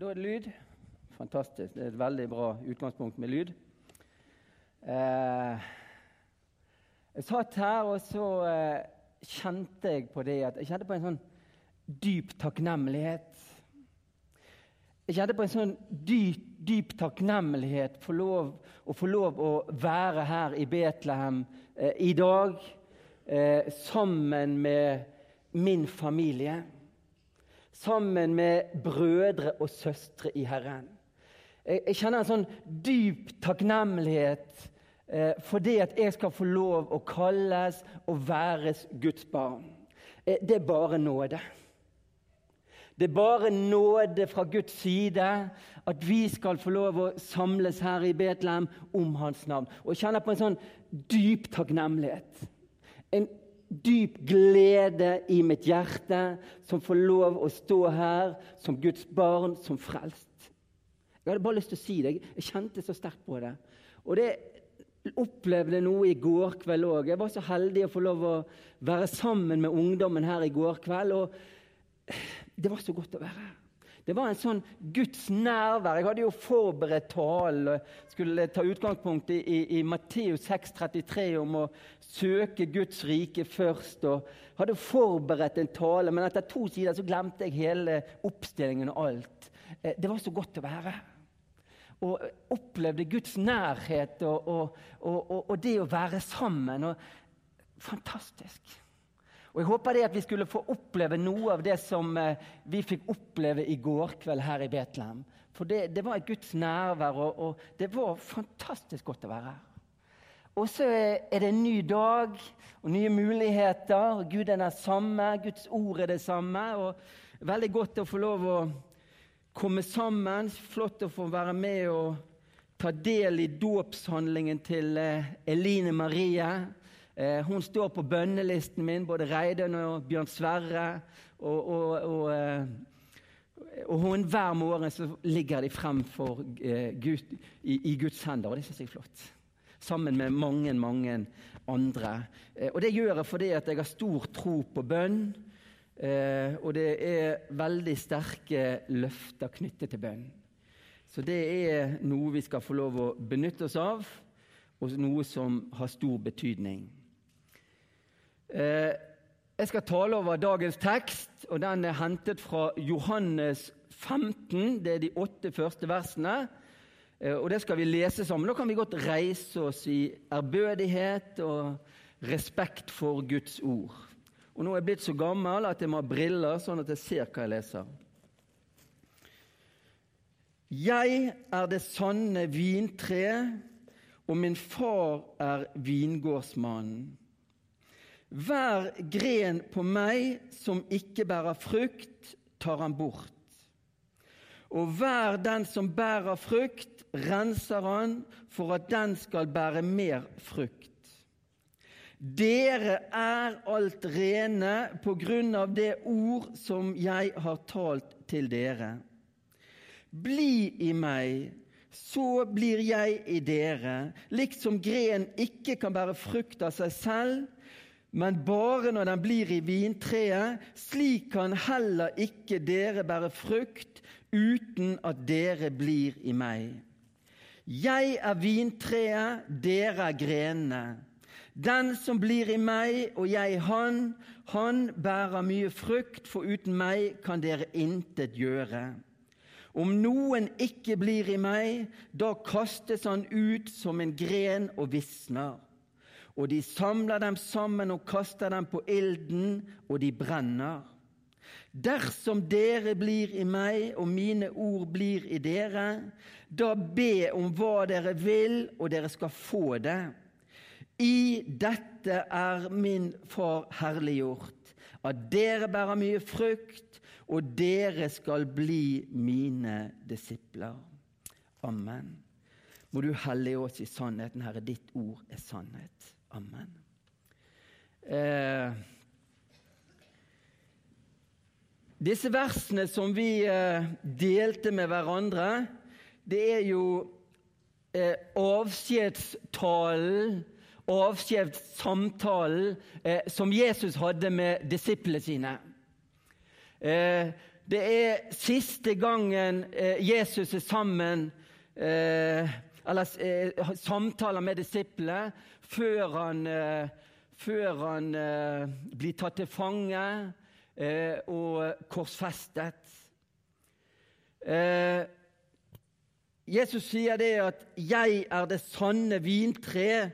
Da er det lyd. Fantastisk. Det er et veldig bra utgangspunkt med lyd. Eh, jeg satt her, og så eh, kjente jeg på det at jeg kjente på en sånn dyp takknemlighet. Jeg kjente på en sånn dyp, dyp takknemlighet for lov, å få lov å være her i Betlehem eh, i dag eh, sammen med min familie sammen med brødre og søstre i Herren. Jeg, jeg kjenner en sånn dyp takknemlighet eh, for det at jeg skal få lov å kalles og væres Guds barn. Eh, det er bare nåde. Det er bare nåde fra Guds side at vi skal få lov å samles her i Betlehem om Hans navn. Og jeg kjenner på en sånn dyp takknemlighet. En dyp glede i mitt hjerte som får lov å stå her som Guds barn, som frelst. Jeg hadde bare lyst til å si det. Jeg kjente så sterkt på det. Og det opplevde noe i går kveld òg. Jeg var så heldig å få lov å være sammen med ungdommen her i går kveld. Og det var så godt å være her. Det var en sånn Guds nærvær. Jeg hadde jo forberedt talen. Skulle ta utgangspunkt i, i, i Matteus 6,33 om å søke Guds rike først. og Hadde forberedt en tale, men etter to sider så glemte jeg hele oppstillingen og alt. Eh, det var så godt å være og opplevde Guds nærhet og, og, og, og det å være sammen. fantastisk. Og Jeg håper det at vi skulle få oppleve noe av det som eh, vi fikk oppleve i går kveld her i Betlehem. For det, det var et Guds nærvær, og, og, det var fantastisk godt å være her. Og så er det en ny dag og nye muligheter. Gud er den samme, Guds ord er det samme. og Veldig godt å få lov å komme sammen. Flott å få være med og ta del i dåpshandlingen til eh, Eline Marie. Eh, hun står på bønnelisten min, både Reidun og Bjørn Sverre. Og, og, og, eh, og hun, hver morgen så ligger de frem eh, Gud, i, i, Guds hender, og det syns jeg er flott. Sammen med mange, mange andre. Og det gjør jeg fordi jeg har stor tro på bønn. Og det er veldig sterke løfter knyttet til bønn. Så det er noe vi skal få lov å benytte oss av, og noe som har stor betydning. Eh, jeg skal tale over dagens tekst, og den er hentet fra Johannes 15. Det er de åtte første versene. Eh, og Det skal vi lese sammen. Da kan vi godt reise oss i ærbødighet og respekt for Guds ord. Og Nå er jeg blitt så gammel at jeg må ha briller, sånn at jeg ser hva jeg leser. Jeg er det sanne vintre, og min far er vingårdsmannen. Hver gren på meg som ikke bærer frukt, tar han bort. Og hver den som bærer frukt, renser han for at den skal bære mer frukt. Dere er alt rene på grunn av det ord som jeg har talt til dere. Bli i meg, så blir jeg i dere. Liksom gren ikke kan bære frukt av seg selv, men bare når den blir i vintreet. Slik kan heller ikke dere bære frukt uten at dere blir i meg. Jeg er vintreet, dere er grenene. Den som blir i meg og jeg han, han bærer mye frukt, for uten meg kan dere intet gjøre. Om noen ikke blir i meg, da kastes han ut som en gren og visner og de samler dem sammen og kaster dem på ilden, og de brenner. Dersom dere blir i meg, og mine ord blir i dere, da be om hva dere vil, og dere skal få det. I dette er min Far herliggjort, at dere bærer mye frukt, og dere skal bli mine disipler. Amen. Må du hellige oss i sannheten, Herre. Ditt ord er sannhet. Amen. Eh, disse versene som vi eh, delte med hverandre, det er jo eh, avskjedstalen, avskjedssamtalen, eh, som Jesus hadde med disiplene sine. Eh, Det er siste gangen eh, Jesus er sammen eh, Eller eh, samtaler med disiplene før han, før han blir tatt til fange og korsfestet. Jesus sier det at 'jeg er det sanne vintre',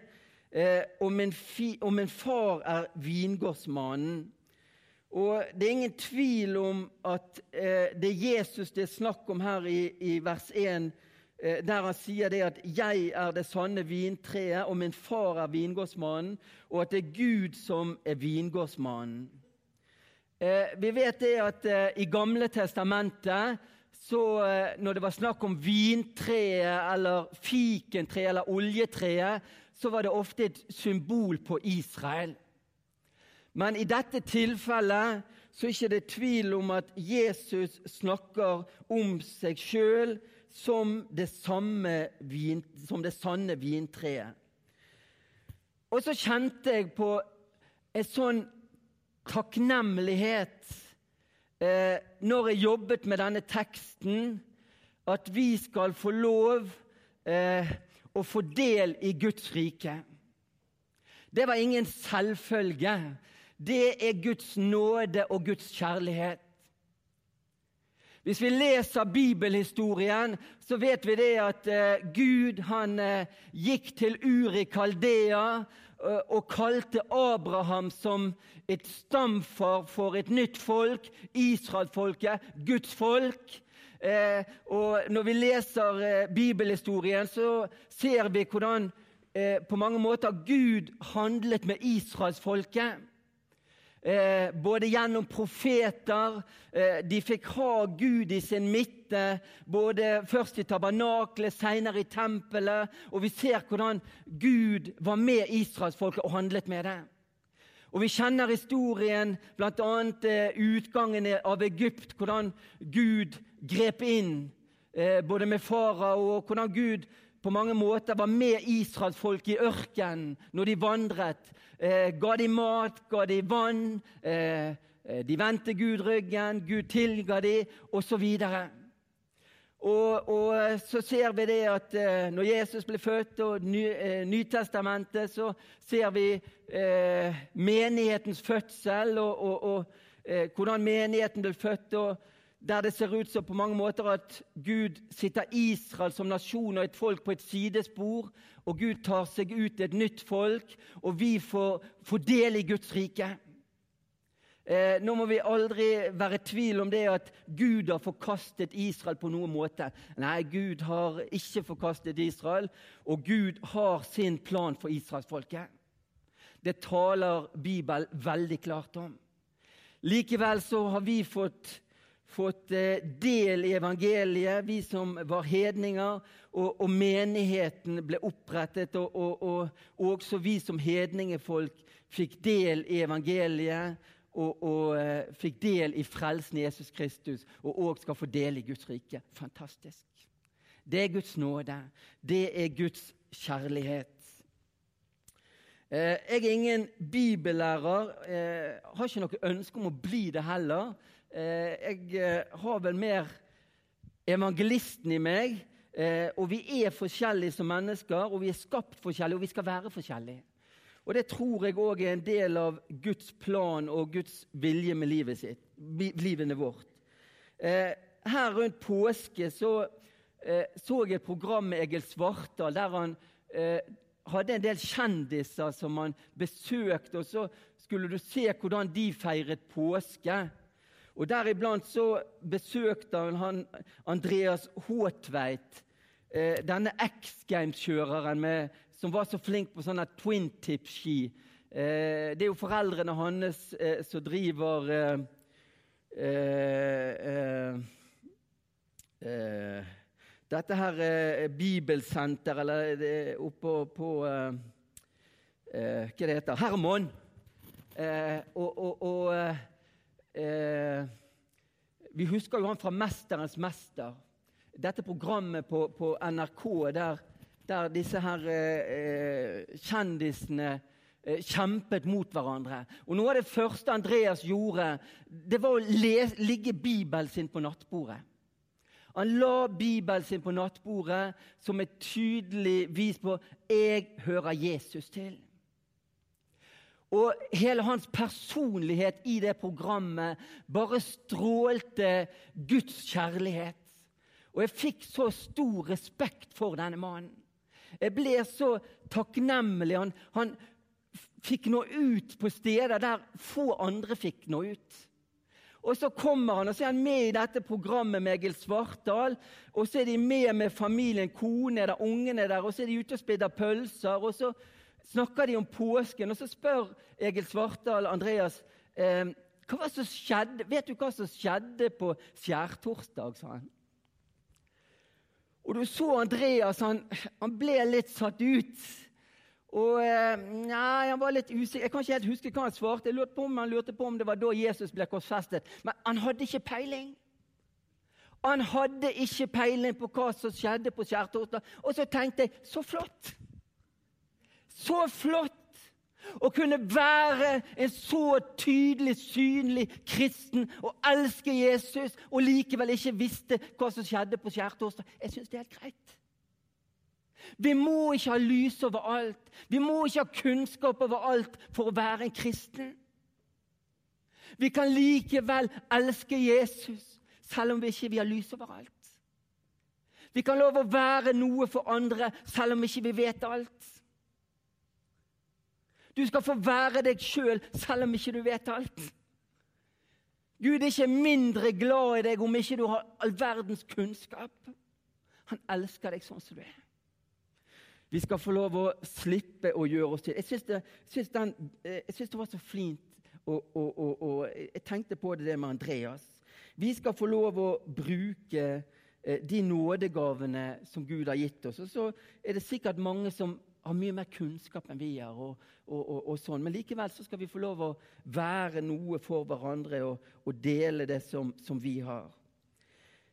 og min, og min far er vingårdsmannen. Og Det er ingen tvil om at eh, det Jesus det er snakk om her i, i vers 1, eh, der han sier det at 'jeg er det sanne vintreet, og min far er vingårdsmannen', og at det er Gud som er vingårdsmannen. Eh, vi vet det at eh, i Gamle testamentet så eh, når det var snakk om vintreet eller fikentreet eller oljetreet, så var det ofte et symbol på Israel. Men i dette tilfellet så er det ikke tvil om at Jesus snakker om seg sjøl som, vin, som det sanne vintreet. Og så kjente jeg på en sånn takknemlighet eh, når jeg jobbet med denne teksten, at vi skal få lov eh, å få del i Guds rike. Det var ingen selvfølge det er Guds nåde og Guds kjærlighet. Hvis vi leser bibelhistorien, så vet vi det at uh, Gud han uh, gikk til Uri Kaldea uh, og kalte Abraham som et stamfar for et nytt folk, Israelfolket, Guds folk. og Når vi leser bibelhistorien, så ser vi hvordan på mange måter Gud handlet med israelsfolket eh, både gjennom profeter eh, De fikk ha Gud i sin midte, både først i tabernaklet, senere i tempelet. Og vi ser hvordan Gud var med israelsfolket og handlet med det. Og Vi kjenner historien, bl.a. Eh, utgangen av Egypt, hvordan Gud grep inn eh, både med farao, og hvordan Gud på mange måter var med israelsfolket i ørkenen når de vandret eh, ga de mat, ga de vann. Eh, eh de vendte Gud ryggen, Gud tilga de, osv. Og, og eh, så ser vi det at eh, når Jesus ble født, og ny, eh, Nytestamentet, så ser vi menighetens fødsel, og, og, og hvordan menigheten ble født. og der det ser ut som på mange måter at Gud sitter Israel som nasjon og et folk på et sidespor, og Gud tar seg ut et nytt folk, og vi får, får del i Guds rike. Eh, nå må vi aldri være i tvil om det at Gud har forkastet Israel på noen måte. Nei, Gud har ikke forkastet Israel, og Gud har sin plan for israelsfolket. Det taler Bibelen veldig klart om. Likevel så har vi fått fått eh, del i evangeliet, vi som var hedninger, og, og menigheten ble opprettet. Og, og, og, også vi som hedningefolk fikk del i evangeliet og, uh, fikk del i frelsen i Jesus Kristus, og òg skal få del i Guds rike. Fantastisk. Det er Guds nåde. Det er Guds kjærlighet. Uh, jeg er ingen bibellærer, Jeg har ikke noe ønske om å bli det heller. Eh, jeg eh, har vel mer evangelisten i meg. Eh, og vi er forskjellige som mennesker, og vi er skapt forskjellige, og vi skal være forskjellige. Og Det tror jeg òg er en del av Guds plan og Guds vilje med livet sitt, livene vårt. her rundt påske så, så jeg et program med Egil Svartdal der han hadde en del kjendiser som han besøkte. og Så skulle du se hvordan de feiret påske. Og Deriblant så besøkte han Andreas Håtveit, eh, denne X Games-kjøreren som var så flink på sånne twin tip-ski. Eh, det er jo foreldrene hans eh, som driver Dette her bibelsenter, eller oppå på Hva det heter Hermon. og, og, og eh, Vi husker jo han fra 'Mesterens mester'. Dette programmet på, på NRK der, der, disse her eh, kjendisene eh, kjempet mot hverandre. Og Noe av det første Andreas gjorde, det var å lese, ligge Bibelen sin på nattbordet. Han la Bibelen sin på nattbordet som et tydelig vis på 'jeg hører Jesus til'. Og hele hans personlighet i det programmet bare strålte Guds kjærlighet. Og jeg fikk så stor respekt for denne mannen. Jeg ble så takknemlig. Han, han fikk nå ut på steder der få andre fikk nå ut. Og Så kommer han, og så er han med i dette programmet med Egil Svartdal. Og så er de med med familien, kone er der, ungene der, og så er de ute og spiller pølser. og så snakker de om påsken, og så spør Egil Svartdal Andreas eh, hva som skjedde, Vet du hva som skjedde på skjærtorsdag? sa han. Og du så Andreas, han, han ble litt satt ut. Og eh, nei, Han var litt usikker. Jeg kan ikke helt huske hva han svarte. Jeg lurte på om Han lurte på om det var da Jesus ble korsfestet. Men han hadde ikke peiling. Han hadde ikke peiling på hva som skjedde på skjærtorsdag. Og så tenkte jeg så flott! Så flott å kunne være en så tydelig, synlig kristen og elske Jesus og likevel ikke visste hva som skjedde på skjærtorsdag. Jeg syns det er helt greit. Vi må ikke ha lys over alt. Vi må ikke ha kunnskap over alt for å være en kristen. Vi kan likevel elske Jesus selv om vi ikke har lys over alt. Vi kan love å være noe for andre selv om vi ikke vet alt. Du skal få være deg sjøl selv, selv om ikke du vet alt. Gud er ikke mindre glad i deg om ikke du har all verdens kunnskap. Han elsker deg sånn som du er. Vi skal få lov å slippe å gjøre oss til. Jeg syns det, eh, det, var så flint, og, og, og, og, jeg tenkte på det med Andreas. Vi skal få lov å bruke eh, de nådegavene som Gud har gitt oss. Og så er det sikkert mange som har mye mer kunnskap enn vi har. Og, og, og, og, sånn. Men likevel så skal vi få lov å være noe for hverandre og, dele det som, som vi har.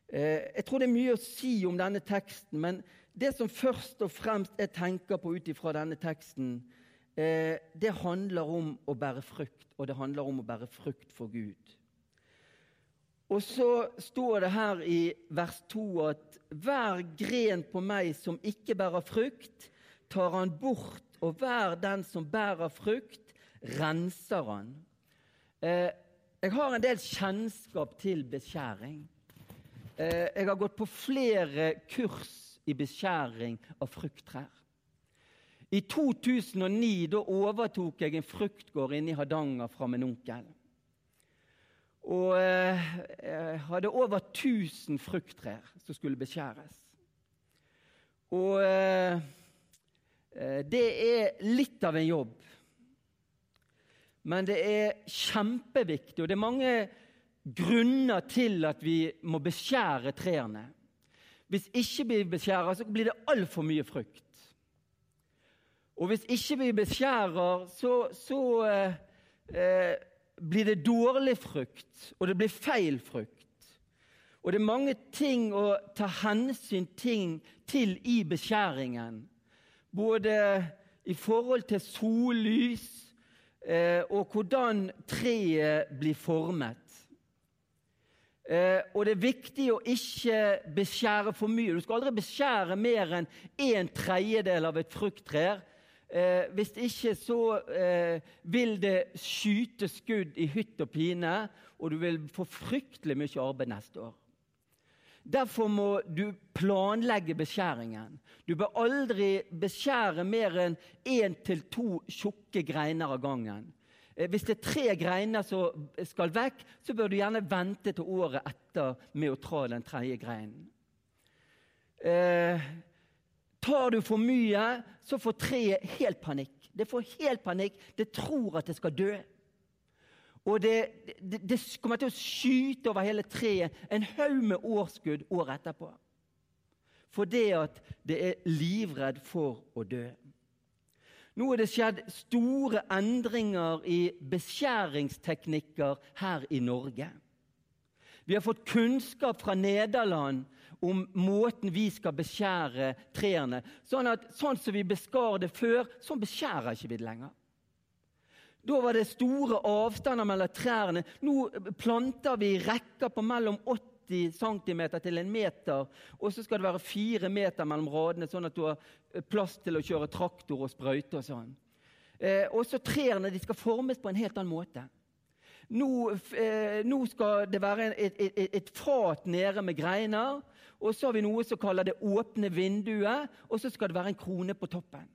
Eh, jeg tror det er mye å si om denne teksten, men det som først og fremst jeg tenker på ut ifra denne teksten, eh, det handler om å bære frukt, og det handler om å bære frukt for Gud. Og så står det her i vers 2 at hver gren på meg som ikke bærer frukt, tar han bort, og hver den som bærer frukt, renser han. Eh, jeg har en del kjennskap til beskjæring. Eh, jeg har gått på flere kurs i beskjæring av frukttrær. I 2009 da overtok jeg en fruktgård inne i Hardanger fra min onkel. Og eh, jeg hadde over 1000 frukttrær som skulle beskjæres. Og eh, det er litt av en jobb. Men det er kjempeviktig, og det er mange grunner til at vi må beskjære trærne. Hvis ikke vi beskjærer, så blir det altfor mye frukt. Og hvis ikke vi beskjærer, så, så eh, eh, blir det dårlig frukt, og det blir feil frukt. Og det er mange ting å ta hensyn til i beskjæringen. Både i forhold til sollys eh, og hvordan treet blir formet. Eh, og det er viktig å ikke beskjære for mye. Du skal aldri beskjære mer enn en tredjedel av et frukttre. Eh, hvis ikke så eh, vil det skyte skudd i hytt og pine, og du vil få fryktelig mye arbeid neste år. Derfor må du planlegge beskjæringen. Du bør aldri beskjære mer enn én til to tjukke greiner av gangen. Eh, hvis det er tre greiner som skal vekk, så bør du gjerne vente til året etter med å tra den tredje greinen. Eh, tar du for mye, så får treet helt panikk. Det får helt panikk. Det tror at det skal dø. Og det, det, det, kommer til å skyte over hele treet en haug med årskudd året etterpå. Fordi at det er livredd for å dø. Nå er det skjedd store endringer i beskjæringsteknikker her i Norge. Vi har fått kunnskap fra Nederland om måten vi skal beskjære trærne. Sånn at sånn som vi beskar det før, sånn beskjærer ikke vi det lenger. Da var det store avstander mellom trærne. Nå planter vi rekker på mellom 80 cm til en meter. Og så skal det være fire meter mellom radene, sånn at du har plass til å kjøre traktor og sprøyte. og sånn. Eh, og så Trærne de skal formes på en helt annen måte. Nå, eh, nå skal det være et, et, et, fat nede med greiner. Og så har vi noe som kaller det åpne vinduet, og så skal det være en krone på toppen.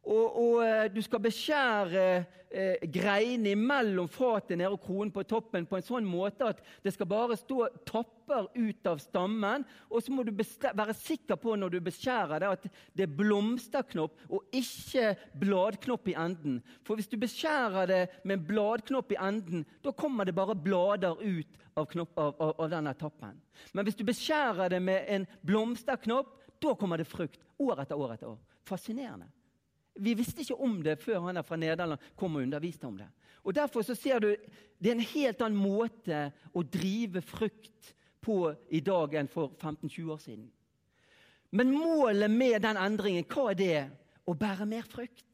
Og, og, eh, du skal beskjære eh, greinene mellom fatet nede og kronen på toppen på en sånn måte at det skal bare stå topper ut av stammen. Og så må du være sikker på når du beskjærer det, at det er blomsterknopp og ikke bladknopp i enden. For hvis du beskjærer det med bladknopp i enden, da kommer det bare blader ut av, knopp, av, av, av denne toppen. Men hvis du beskjærer det med en blomsterknopp, da kommer det frukt år etter år etter år. Fascinerende. Vi visste ikke om det før han er fra Nederland kom og underviste om det. Og Derfor så ser du det er en helt annen måte å drive frukt på i dag enn for 15-20 år siden. Men målet med den endringen, hva er det? Å bære mer frukt.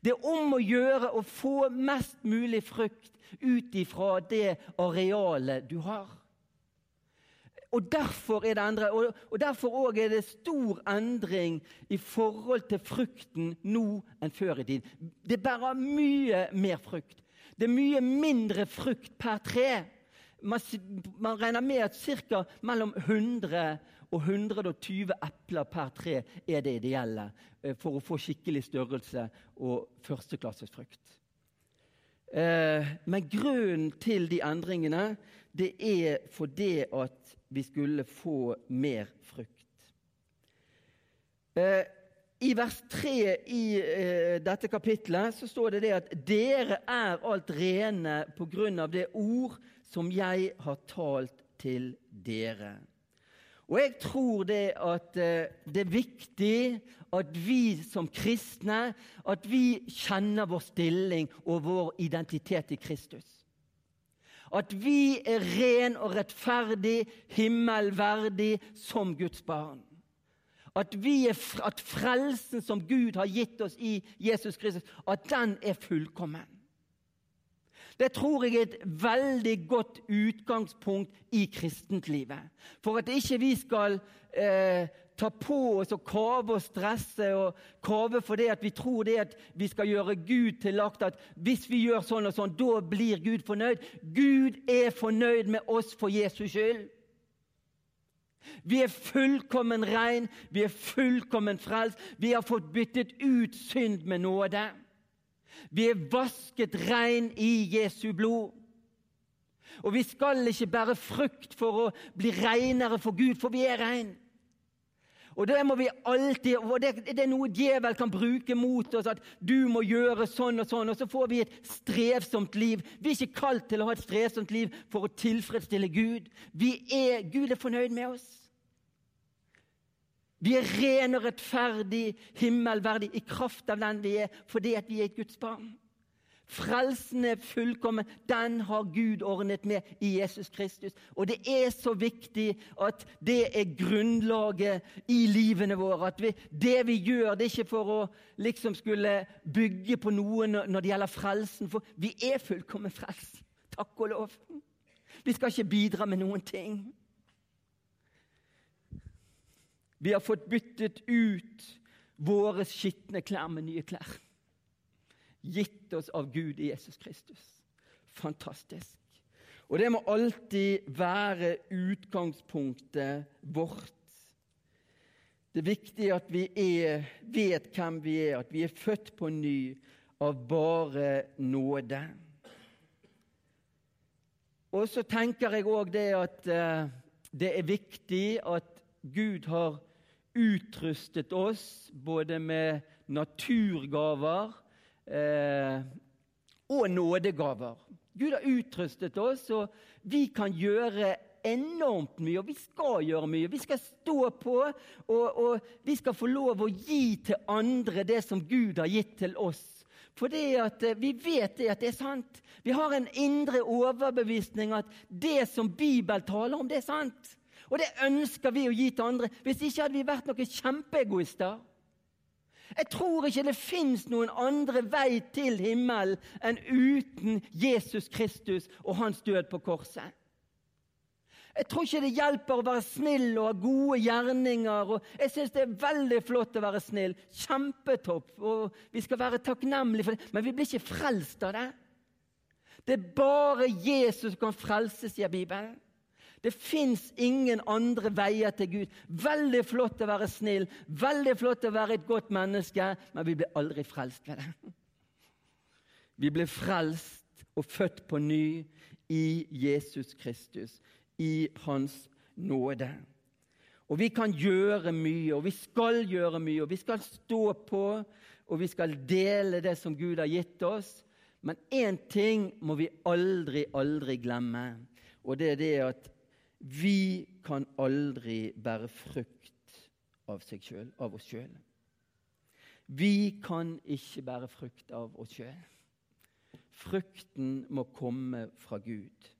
Det er om å gjøre å få mest mulig frukt ut ifra det arealet du har. Og Derfor er det endret, og, og derfor er det stor endring i forhold til frukten nå enn før i tiden. Det bærer mye mer frukt. Det er mye mindre frukt per tre. Man, man regner med at ca. mellom 100 og 120 epler per tre er det ideelle eh, for å få skikkelig størrelse og førsteklasses frukt. Eh, men grunnen til de endringene det er fordi at vi skulle få mer frukt. Eh, I vers 3 i eh, dette kapitlet så står det det at dere er alt rene på grunn av det ord som jeg har talt til dere. Og jeg tror det at eh, det er viktig at vi som kristne at vi kjenner vår stilling og vår identitet i Kristus. At vi er ren og rettferdig, himmelverdig som Guds barn. At, er, at frelsen som Gud har gitt oss i Jesus Kristus, at den er fullkommen. Det tror jeg er et veldig godt utgangspunkt i kristentlivet. For at ikke vi skal eh, ta på oss og kave og stresse og kave for det at vi tror det at vi skal gjøre Gud til lagt. At hvis vi gjør sånn og sånn, da blir Gud fornøyd. Gud er fornøyd med oss for Jesus skyld. Vi er fullkommen rein, vi er fullkommen frelst. Vi har fått byttet ut synd med nåde. Vi er vasket rein i Jesu blod. Og vi skal ikke bære frukt for å bli reinere for Gud, for vi er rein. Og det må vi alltid, og det, det, er noe djevel kan bruke mot oss, at du må gjøre sånn og sånn, og så får vi et strevsomt liv. Vi er ikke kalt til å ha et strevsomt liv for å tilfredsstille Gud. Er, Gud er fornøyd med oss. Vi er ren og rettferdig, himmelverdig i kraft av den vi er, fordi at vi er et Guds barn. Frelsen er fullkommen. Den har Gud ordnet med i Jesus Kristus. Og det er så viktig at det er grunnlaget i livene våre. At vi, det vi gjør, det er ikke for å liksom skulle bygge på noe når det gjelder frelsen. For vi er fullkommen frelst. Takk og lov. Vi skal ikke bidra med noen ting. Vi har fått byttet ut våre skitne klær med nye klær gitt oss av Gud i Jesus Kristus. Fantastisk. Og det må alltid være utgangspunktet vårt. Det er viktig at vi er, vet hvem vi er, at vi er født på ny av bare nåde. Og så tenker jeg òg det at uh, det er viktig at Gud har utrustet oss både med naturgaver eh, og nådegaver. Gud har utrustet oss, og vi kan gjøre enormt mye, og vi skal gjøre mye. Vi skal stå på, og, og vi skal få lov å gi til andre det som Gud har gitt til oss. For eh, vi vet det at det er sant. Vi har en indre overbevisning at det som Bibelen taler om, det er sant. Og det ønsker vi å gi til andre. Hvis ikke hadde vi vært noen kjempeegoister. Jeg tror ikke det fins noen andre vei til himmelen enn uten Jesus Kristus og hans død på korset. Jeg tror ikke det hjelper å være snill og ha gode gjerninger. Jeg syns det er veldig flott å være snill. Kjempetopp. og Vi skal være takknemlige for det. Men vi blir ikke frelst av det. Det er bare Jesus som kan frelse, sier Bibelen. Det fins ingen andre veier til Gud. Veldig flott å være snill, veldig flott å være et godt menneske, men vi blir aldri frelst ved det. Vi blir frelst og født på ny i Jesus Kristus, i Hans nåde. Og vi kan gjøre mye, og vi skal gjøre mye, og vi skal stå på, og vi skal dele det som Gud har gitt oss. Men én ting må vi aldri, aldri glemme, og det er det at vi kan aldri bære frukt av, selv, av oss sjøl. Vi kan ikke bære frukt av oss sjøl. Frukten må komme fra Gud.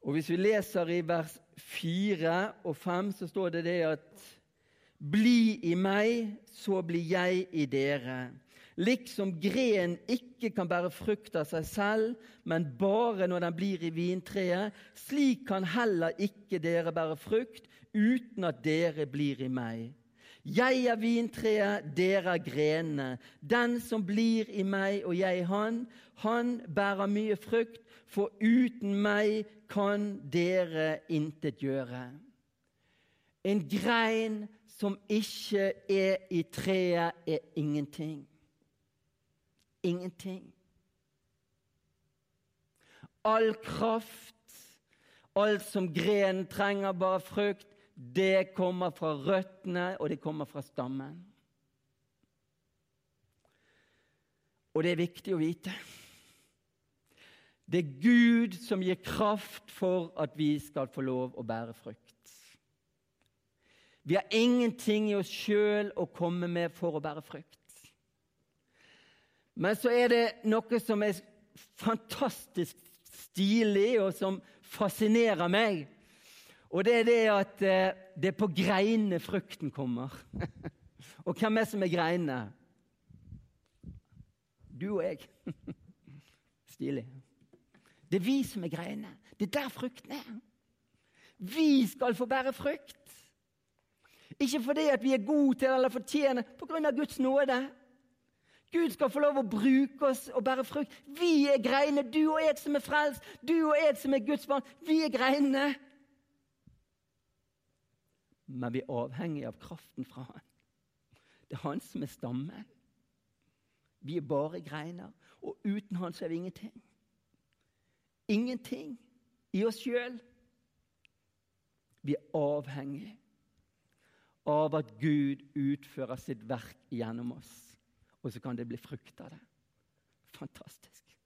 Og Hvis vi leser i vers 4 og 5, så står det det at Bli i meg, så blir jeg i dere. Liksom gren ikke kan bære frukt av seg selv, men bare når den blir i vintreet, slik kan heller ikke dere bære frukt uten at dere blir i meg. Jeg er vintreet, dere er grenene. Den som blir i meg og jeg han, han bærer mye frukt, for uten meg kan dere intet gjøre. En grein som ikke er i treet, er ingenting ingenting. All kraft, alt som grenen trenger, bare frukt, det kommer fra røttene, og det kommer fra stammen. Og det er viktig å vite. Det er Gud som gir kraft for at vi skal få lov å bære frukt. Vi har ingenting i oss sjøl å komme med for å bære frukt. Men så er det noe som er fantastisk stilig, og som fascinerer meg. Og det er det at eh, det er på greinene frukten kommer. og hvem er som er greinene? Du og jeg. Stilig. Det er vi som er greinene. Det er der frukten er. Vi skal få bære frukt. Ikke fordi at vi er gode til eller fortjener, på grunn av Guds nåde. Gud skal få lov å bruke oss og bære frukt. Vi er greinene, du og jeg som er frelst, du og jeg som er Guds barn. Vi er greinene. Men vi er avhengige av kraften fra Han. Det er Han som er stammen. Vi er bare greiner, og uten Han så er vi ingenting. Ingenting i oss sjøl. Vi er avhengige av at Gud utfører sitt verk gjennom oss og så kan det bli frukt av det. Fantastisk.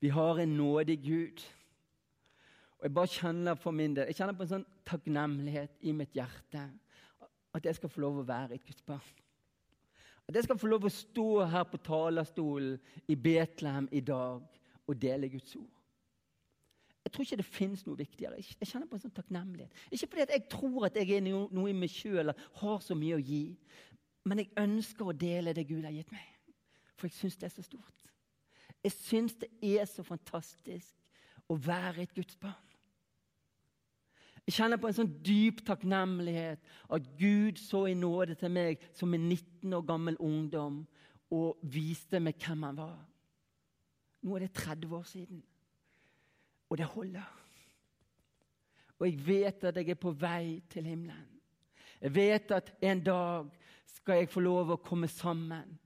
Vi har en nådig Gud. Og Jeg bare kjenner for min del, jeg kjenner på en sånn takknemlighet i mitt hjerte. At jeg skal få lov å være et Guds barn. At jeg skal få lov å stå her på talerstolen i Betlehem i dag og dele Guds ord. Jeg tror ikke det finnes noe viktigere. Jeg kjenner på en sånn takknemlighet. Ikke fordi jeg tror at jeg er noe i meg sjøl har så mye å gi, men jeg ønsker å dele det Gud har gitt meg, for jeg syns det er så stort. Jeg syns det er så fantastisk å være et Guds barn. Jeg kjenner på en sånn dyp takknemlighet at Gud så i nåde til meg som en 19 år gammel ungdom og viste meg hvem han var. Nå er det 30 år siden, og det holder. Og jeg vet at jeg er på vei til himmelen. Jeg vet at en dag skal jeg få lov å komme sammen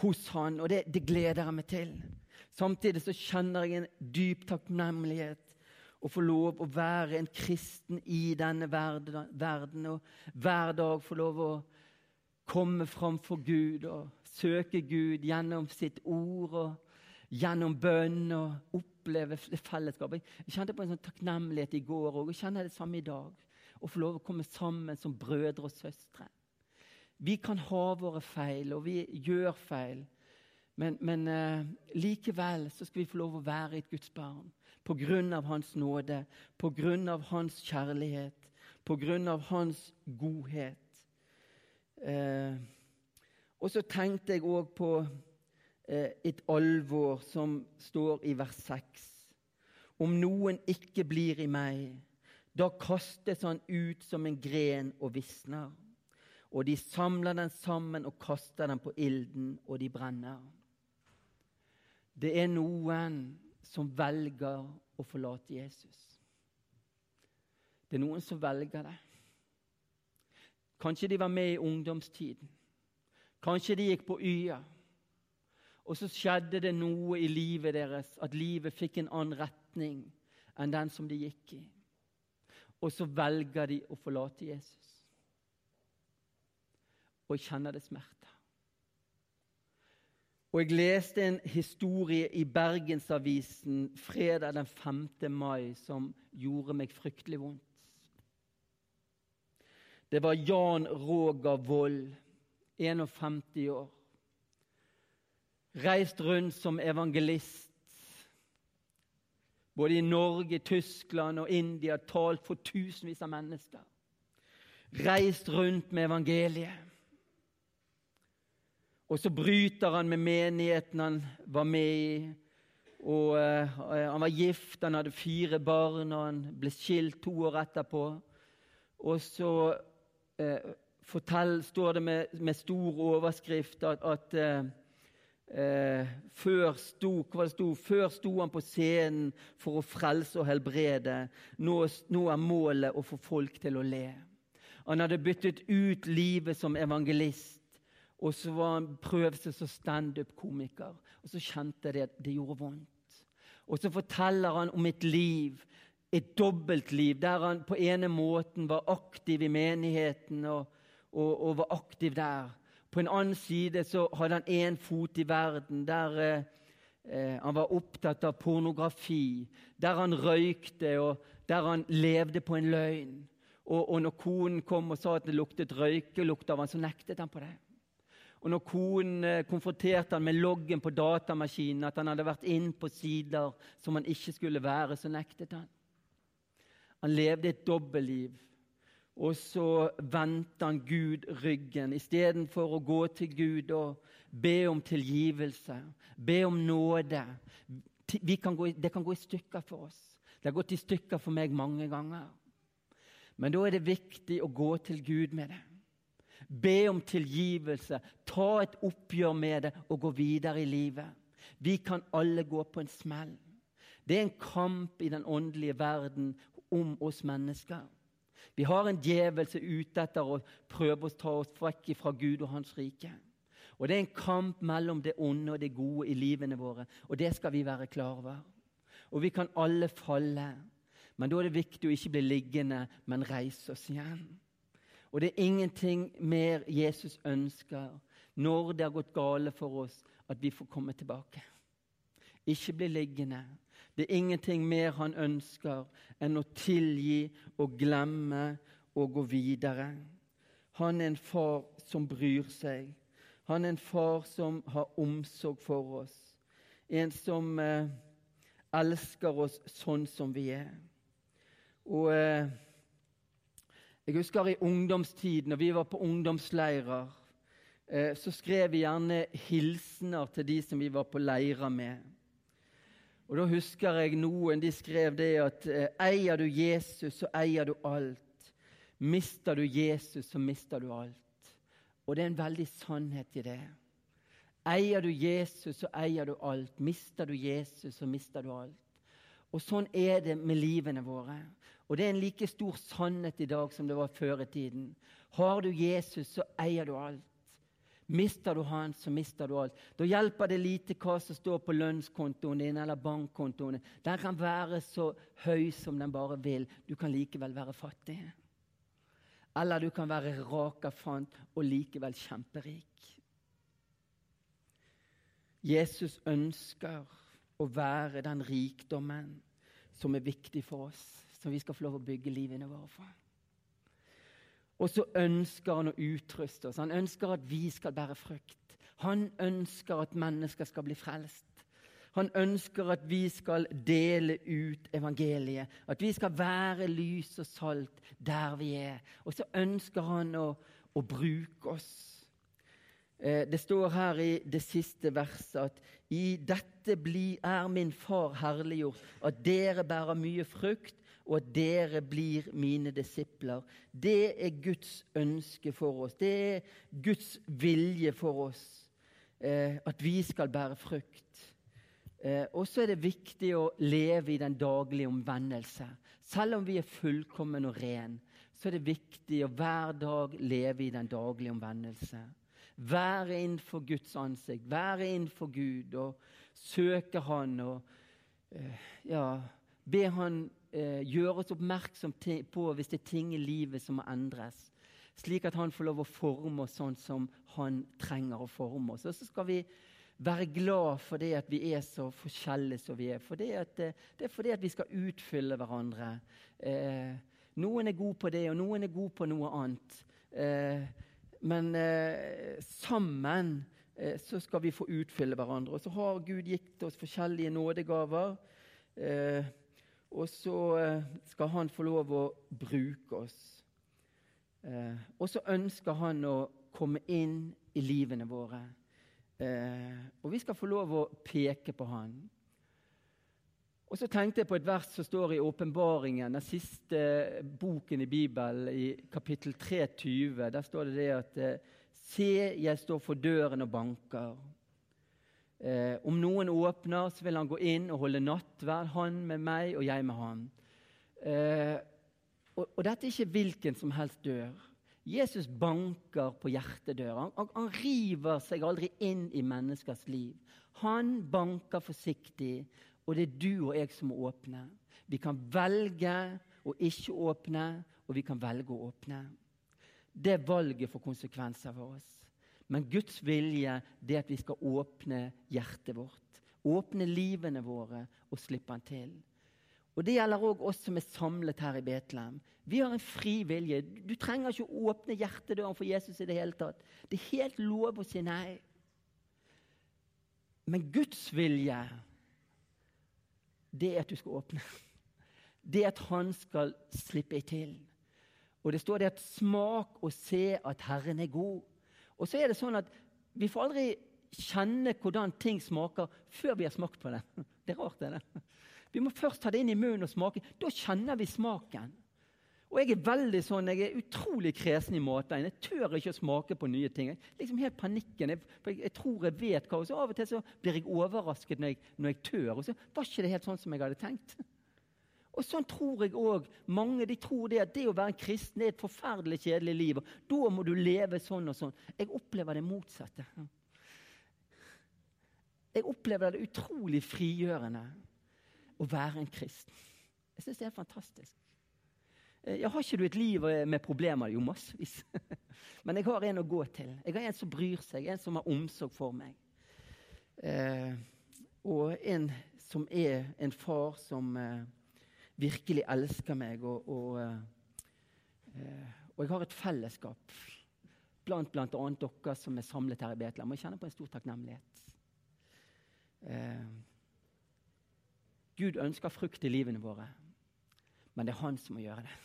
hos han, og det, det gleder jeg meg til. Samtidig så kjenner jeg en dyp takknemlighet å få lov å være en kristen i denne verden, og hver dag få lov å komme framfor Gud og søke Gud gjennom sitt ord og gjennom bønn og oppleve fellesskapet. Jeg kjente på en sånn takknemlighet i går òg, og kjenner det samme i dag. Å få lov å komme sammen som brødre og søstre. Vi kan ha våre feil, og vi gjør feil. Men, men uh, likevel så skal vi få lov å være et Guds barn på grunn av Hans nåde, på grunn av Hans kjærlighet, på grunn av Hans godhet. Eh, og så tenkte jeg òg på eh, et alvor som står i vers 6. Om noen ikke blir i meg, da kastes han ut som en gren og visner. Og de samler den sammen og kaster den på ilden, og de brenner. Det er noen som velger å forlate Jesus. Det er noen som velger det. Kanskje de var med i ungdomstiden. Kanskje de gikk på Y-a. Og så skjedde det noe i livet deres, at livet fikk en annen retning enn den som de gikk i. Og så velger de å forlate Jesus. Og jeg kjenner det smerter. Og jeg leste en historie i Bergensavisen fredag den 5. mai som gjorde meg fryktelig vondt. Det var Jan Roger Vold, 51 år. Reist rundt som evangelist. Både i Norge, Tyskland og India. Talt for tusenvis av mennesker. Reist rundt med evangeliet. Og så bryter han med menigheten han var med i. Og uh, Han var gift, han hadde fire barn, og han ble skilt to år etterpå. Og så eh, fortell, står det med, med stor overskrift at, at eh, eh, før, sto, sto, før sto han på scenen for å frelse og helbrede. Nå, nå er målet å få folk til å le. Han hadde byttet ut livet som evangelist, og så var han prøvd seg som standup-komiker. Og så kjente jeg at det gjorde vondt. Og så forteller han om et liv et dobbeltliv der han på ene måten var aktiv i menigheten og, og, og, var aktiv der. På en annen side så hadde han én fot i verden der eh, eh, han var opptatt av pornografi, der han røykte, og der han levde på en løgn. Og, og når konen kom og sa at det luktet røykelukt av han, så nektet han på det. Og når konen eh, konfronterte han med loggen på datamaskinen, at han hadde vært inn på sider som han ikke skulle være, så nektet han. Han levde et dobbeltliv. Og så vendte han Gud ryggen istedenfor å gå til Gud og be om tilgivelse, be om nåde. Kan gå, det kan gå i stykker for oss. Det har gått i stykker for meg mange ganger. Men da er det viktig å gå til Gud med det. Be om tilgivelse, ta et oppgjør med det og gå videre i livet. Vi kan alle gå på en smell. Det er en kamp i den åndelige verden om oss mennesker. Vi har en djevel som er ute etter å prøve å ta oss vekk fra Gud og Hans rike. Og Det er en kamp mellom det onde og det gode i livene våre, og det skal vi være klar over. Og Vi kan alle falle, men da er det viktig å ikke bli liggende, men reise oss igjen. Og det er ingenting mer Jesus ønsker når det har gått gale for oss, at vi får komme tilbake. Ikke bli liggende, det er ingenting mer han ønsker enn å tilgi og glemme og gå videre. Han er en far som bryr seg. Han er en far som har omsorg for oss. En som eh, elsker oss sånn som vi er. Og eh, Jeg husker i ungdomstiden, når vi var på ungdomsleirer, eh, så skrev vi gjerne hilsener til de som vi var på leirer med. Og Da husker jeg noen de skrev det at eh, eier du Jesus, så eier du alt. Mister du Jesus, så mister du alt. Og det er en veldig sannhet i det. Eier du Jesus, så eier du alt. Mister du Jesus, så mister du alt. Og Sånn er det med livene våre. Og Det er en like stor sannhet i dag som det var før i tiden. Har du Jesus, så eier du alt. Mister du han, så mister du alt. Da hjelper det lite hva som står på lønnskontoen din eller bankkontoen. Den kan være så høy som den bare vil. Du kan likevel være fattig. Eller du kan være rakafant og likevel kjemperik. Jesus ønsker å være den rikdommen som er viktig for oss, som vi skal få lov å bygge livene våre for. Og så ønsker han å utruste oss. Han ønsker at vi skal bære frukt. Han ønsker at mennesker skal bli frelst. Han ønsker at vi skal dele ut evangeliet, at vi skal være lys og salt der vi er. Og så ønsker han å, å bruke oss. Eh, det står her i det siste verset at i dette er min far herliggjort, at dere bærer mye frukt, og at dere blir mine disipler. Det er Guds ønske for oss. Det er Guds vilje for oss. Eh, at vi skal bære frukt. Eh, og så er det viktig å leve i den daglige omvendelse. Selv om vi er fullkommen og ren, så er det viktig å hver dag leve i den daglige omvendelse. Være innenfor Guds ansikt, være innenfor Gud og søke Han og eh, ja, be Han eh, gjøre oss oppmerksom på hvis det er ting i livet som må endres. Slik at Han får lov å forme oss sånn som Han trenger å forme oss. Og så skal vi være glad for det at vi er så forskjellige som vi er. For det, at, eh, det er fordi at vi skal utfylle hverandre. Eh, noen er god på det, og noen er god på noe annet. Eh, men eh, sammen eh, så skal vi få utfylle hverandre. Og så har Gud gitt oss forskjellige nådegaver. Eh, og så skal Han få lov å bruke oss. og så ønsker Han å komme inn i livene våre. Eh, og vi skal få lov å peke på han. Og så tenkte jeg på et vers som står i Åpenbaringen, den siste boken i Bibelen, i kapittel 23. Der står det det at eh, Se, jeg står for døren og banker. Eh, om noen åpner, så vil han gå inn og holde nattverd, han med meg og jeg med han. Eh, og, og dette er ikke hvilken som helst dør. Jesus banker på hjertedøra. Han, han, river seg aldri inn i menneskers liv. Han banker forsiktig, og det er du og jeg som må åpne. Vi kan velge å ikke åpne, og vi kan velge å åpne. Det valget får konsekvenser for oss. Men Guds vilje er at vi skal åpne hjertet vårt. Åpne livene våre og slippe Han til. Og Det gjelder òg oss som er samlet her i Betlehem. Vi har en fri vilje. Du trenger ikke å åpne hjertedøren for Jesus i det hele tatt. Det er helt lov å si nei. Men Guds vilje, det er at du skal åpne. Det er at han skal slippe til. Og det står det at 'smak og se at Herren er god'. Og så er det sånn at vi får aldri kjenne hvordan ting smaker før vi har smakt på det. Det er rart, det. Er vi må først ta det inn i munnen og smake. Da kjenner vi smaken. Og Jeg er veldig sånn, jeg er utrolig kresen i matveien. Jeg tør ikke å smake på nye ting. Jeg, liksom helt panikken. Jeg, jeg tror jeg vet hva, og så Av og til så blir jeg overrasket når jeg, når jeg tør. Og så var ikke det helt sånn som jeg hadde tenkt. Og Sånn tror jeg òg. Mange de tror det at det å være en kristen er et forferdelig kjedelig liv. og Da må du leve sånn og sånn. Jeg opplever det motsatte. Jeg opplever det utrolig frigjørende å være en kristen. Jeg syns det er fantastisk. Jeg har ikke du et liv med problemer? Jo, massevis. Men jeg har en å gå til. Jeg har en som bryr seg, en som har omsorg for meg. Eh, og en som er en far som eh, virkelig elsker meg. Og, og, eh, eh og jeg har et fellesskap blant bl.a. dere som er samlet her i Betlehem. Og jeg kjenner på en stor takknemlighet. Eh, Gud ønsker frukt i livene våre, men det er Han som må gjøre det.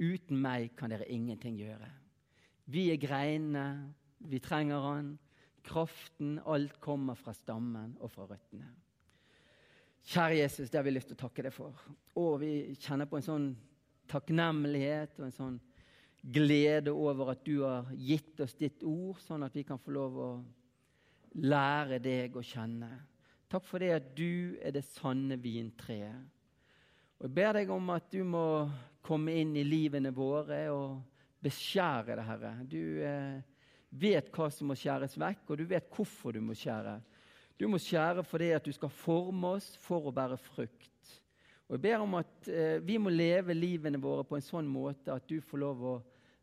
Uten meg kan dere ingenting gjøre. Vi er greinene, vi trenger Han. Kraften, alt kommer fra stammen og fra røttene. Kjære Jesus, det har vi lyst til å takke deg for. Og vi kjenner på en sånn takknemlighet og en sånn glede over at du har gitt oss ditt ord, sånn at vi kan få lov å lære deg å kjenne. Takk for det at du er det sanne vintreet. Og Jeg ber deg om at du må komme inn i livene våre og beskjære det, Herre. Du eh, vet hva som må skjæres vekk, og du vet hvorfor du må skjære. Du må skjære fordi at du skal forme oss for å bære frukt. Og Jeg ber om at eh, vi må leve livene våre på en sånn måte at du får lov å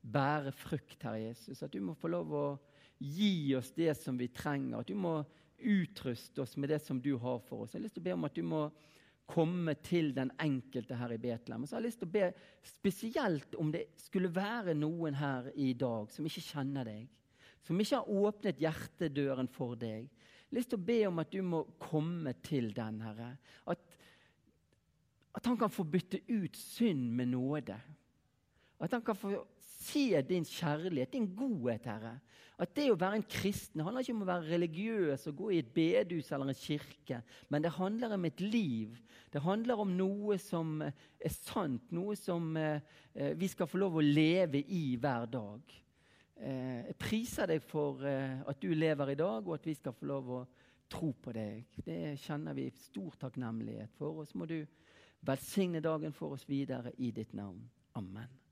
bære frukt, Herre Jesus. At du må få lov å gi oss det som vi trenger. At du må utruste oss med det som du har for oss. Jeg har lyst til å be om at du må komme til den enkelte her i Betlehem. Og så har jeg lyst til å be spesielt om det skulle være noen her i dag som ikke kjenner deg. Som ikke har åpnet hjertedøren for deg. Lyst til å be om at du må komme til den, Herre. At, at han kan få bytte ut synd med nåde. At han kan få se din kjærlighet, din godhet, Herre. At det å være en kristen handler ikke om å være religiøs og gå i et bedehus eller en kirke, men det handler om et liv. Det handler om noe som er sant, noe som eh, vi skal få lov å leve i hver dag. Eh, jeg priser deg for eh, at du lever i dag, og at vi skal få lov å tro på deg. Det kjenner vi stor takknemlighet for. Og så må du velsigne dagen for oss videre i ditt navn. Amen.